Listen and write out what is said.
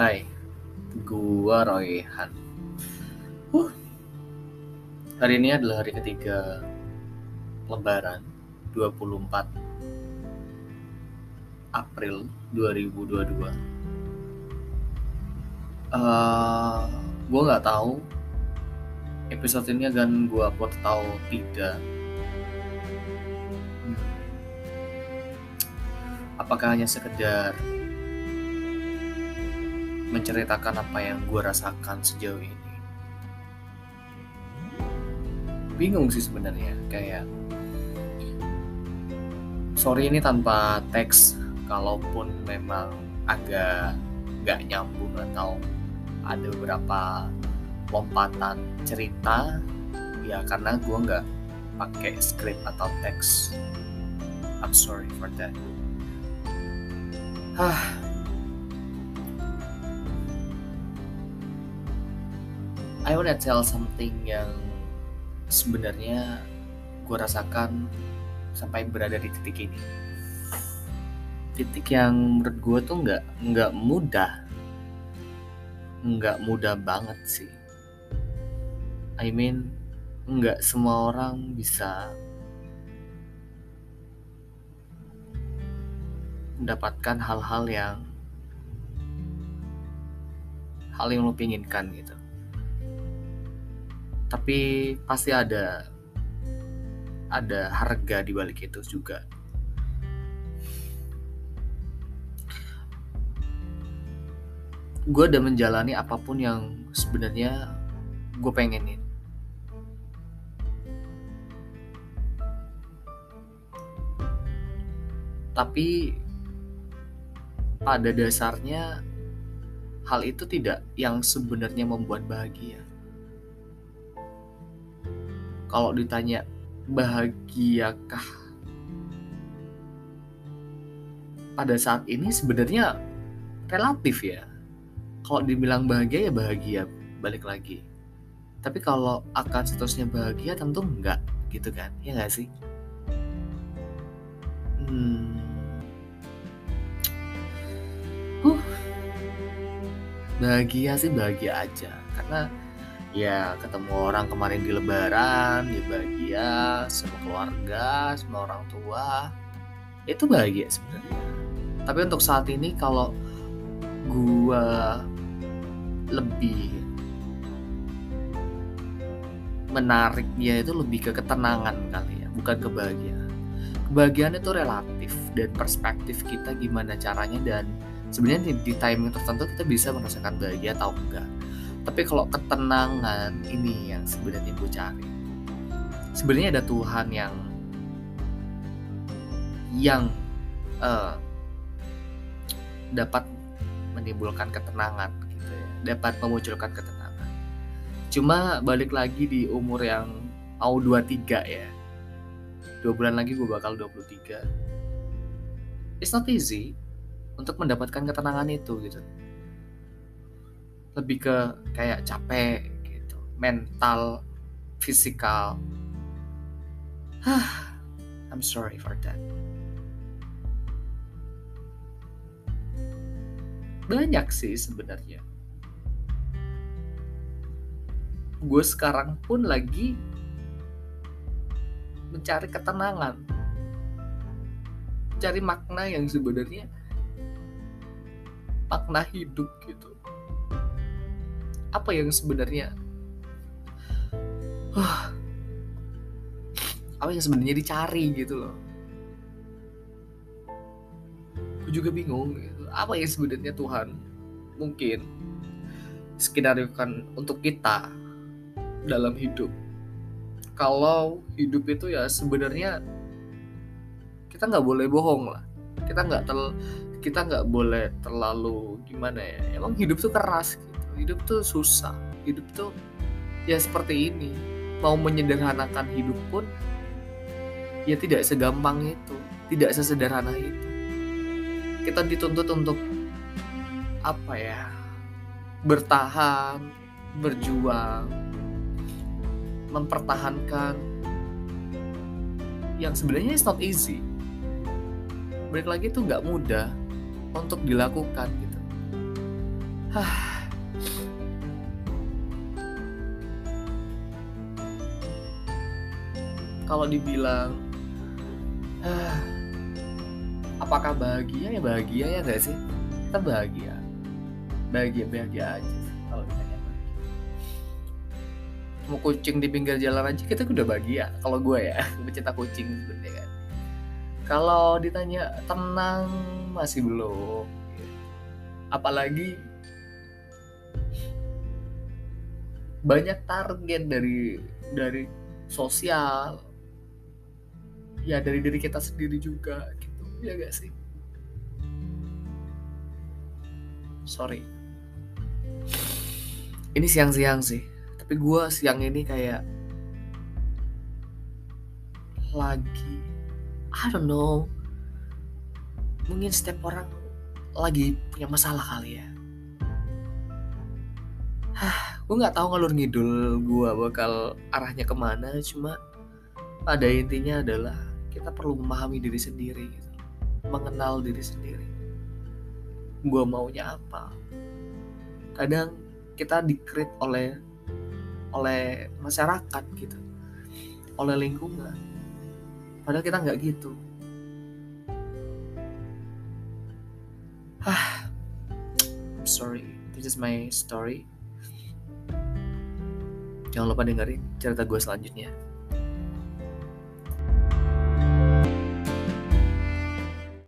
Hai, gua Royhan. Uh, hari ini adalah hari ketiga Lebaran 24 April 2022. Uh, gua nggak tahu episode ini akan gua upload atau tidak. Hmm. Apakah hanya sekedar menceritakan apa yang gue rasakan sejauh ini. Bingung sih sebenarnya, kayak sorry ini tanpa teks, kalaupun memang agak gak nyambung atau ada beberapa lompatan cerita, ya karena gue nggak pakai script atau teks. I'm sorry for that. Hah, I wanna tell something yang sebenarnya gue rasakan sampai berada di titik ini. Titik yang menurut gue tuh nggak nggak mudah, nggak mudah banget sih. I mean, nggak semua orang bisa mendapatkan hal-hal yang hal yang lo pinginkan gitu tapi pasti ada ada harga di balik itu juga. Gue udah menjalani apa pun yang sebenarnya gue pengenin. Tapi pada dasarnya hal itu tidak yang sebenarnya membuat bahagia kalau ditanya bahagiakah? Pada saat ini sebenarnya relatif ya. Kalau dibilang bahagia ya bahagia balik lagi. Tapi kalau akan seterusnya bahagia tentu enggak gitu kan? Ya enggak sih? Hmm. huh. bahagia sih bahagia aja karena ya ketemu orang kemarin di lebaran dia bahagia sama keluarga sama orang tua. Itu bahagia sebenarnya. Tapi untuk saat ini kalau gua lebih menariknya itu lebih ke ketenangan kali ya bukan kebahagiaan. Kebahagiaan itu relatif dan perspektif kita gimana caranya dan sebenarnya di, di timing tertentu kita bisa merasakan bahagia atau enggak tapi kalau ketenangan ini yang sebenarnya gue cari. Sebenarnya ada Tuhan yang yang uh, dapat menimbulkan ketenangan gitu ya. Dapat memunculkan ketenangan. Cuma balik lagi di umur yang mau 23 ya. Dua bulan lagi gue bakal 23 it's not easy untuk mendapatkan ketenangan itu gitu lebih ke kayak capek gitu. Mental fisikal. I'm sorry for that. Banyak sih sebenarnya. Gue sekarang pun lagi mencari ketenangan. Cari makna yang sebenarnya makna hidup gitu apa yang sebenarnya? Huh, apa yang sebenarnya dicari gitu loh. Aku juga bingung gitu. apa yang sebenarnya Tuhan mungkin skenario kan untuk kita dalam hidup? Kalau hidup itu ya sebenarnya kita nggak boleh bohong lah. Kita nggak tel kita nggak boleh terlalu gimana ya? Emang hidup tuh keras hidup tuh susah. Hidup tuh ya seperti ini. Mau menyederhanakan hidup pun ya tidak segampang itu tidak sesederhana itu. Kita dituntut untuk apa ya bertahan berjuang mempertahankan yang sebenarnya it's not easy. Balik lagi tuh nggak mudah untuk dilakukan gitu kalau dibilang apakah bahagia ya? Bahagia ya gak sih? Kita bahagia. Bahagia bahagia aja sih kalau ditanya mau kucing di pinggir jalan aja kita udah bahagia kalau gue ya pecinta kucing sebenarnya kan. Kalau ditanya tenang masih belum? Apalagi banyak target dari dari sosial ya dari diri kita sendiri juga gitu. Ya gak sih? Sorry. Ini siang-siang sih. Tapi gue siang ini kayak lagi I don't know. Mungkin setiap orang lagi punya masalah kali ya. Gue nggak tahu ngalur ngidul gue bakal arahnya ke mana cuma pada intinya adalah kita perlu memahami diri sendiri gitu. mengenal diri sendiri. Gue maunya apa? Kadang kita dikrit oleh oleh masyarakat gitu. Oleh lingkungan. Padahal kita nggak gitu. Ah I'm sorry. This is my story. Jangan lupa dengerin cerita gue selanjutnya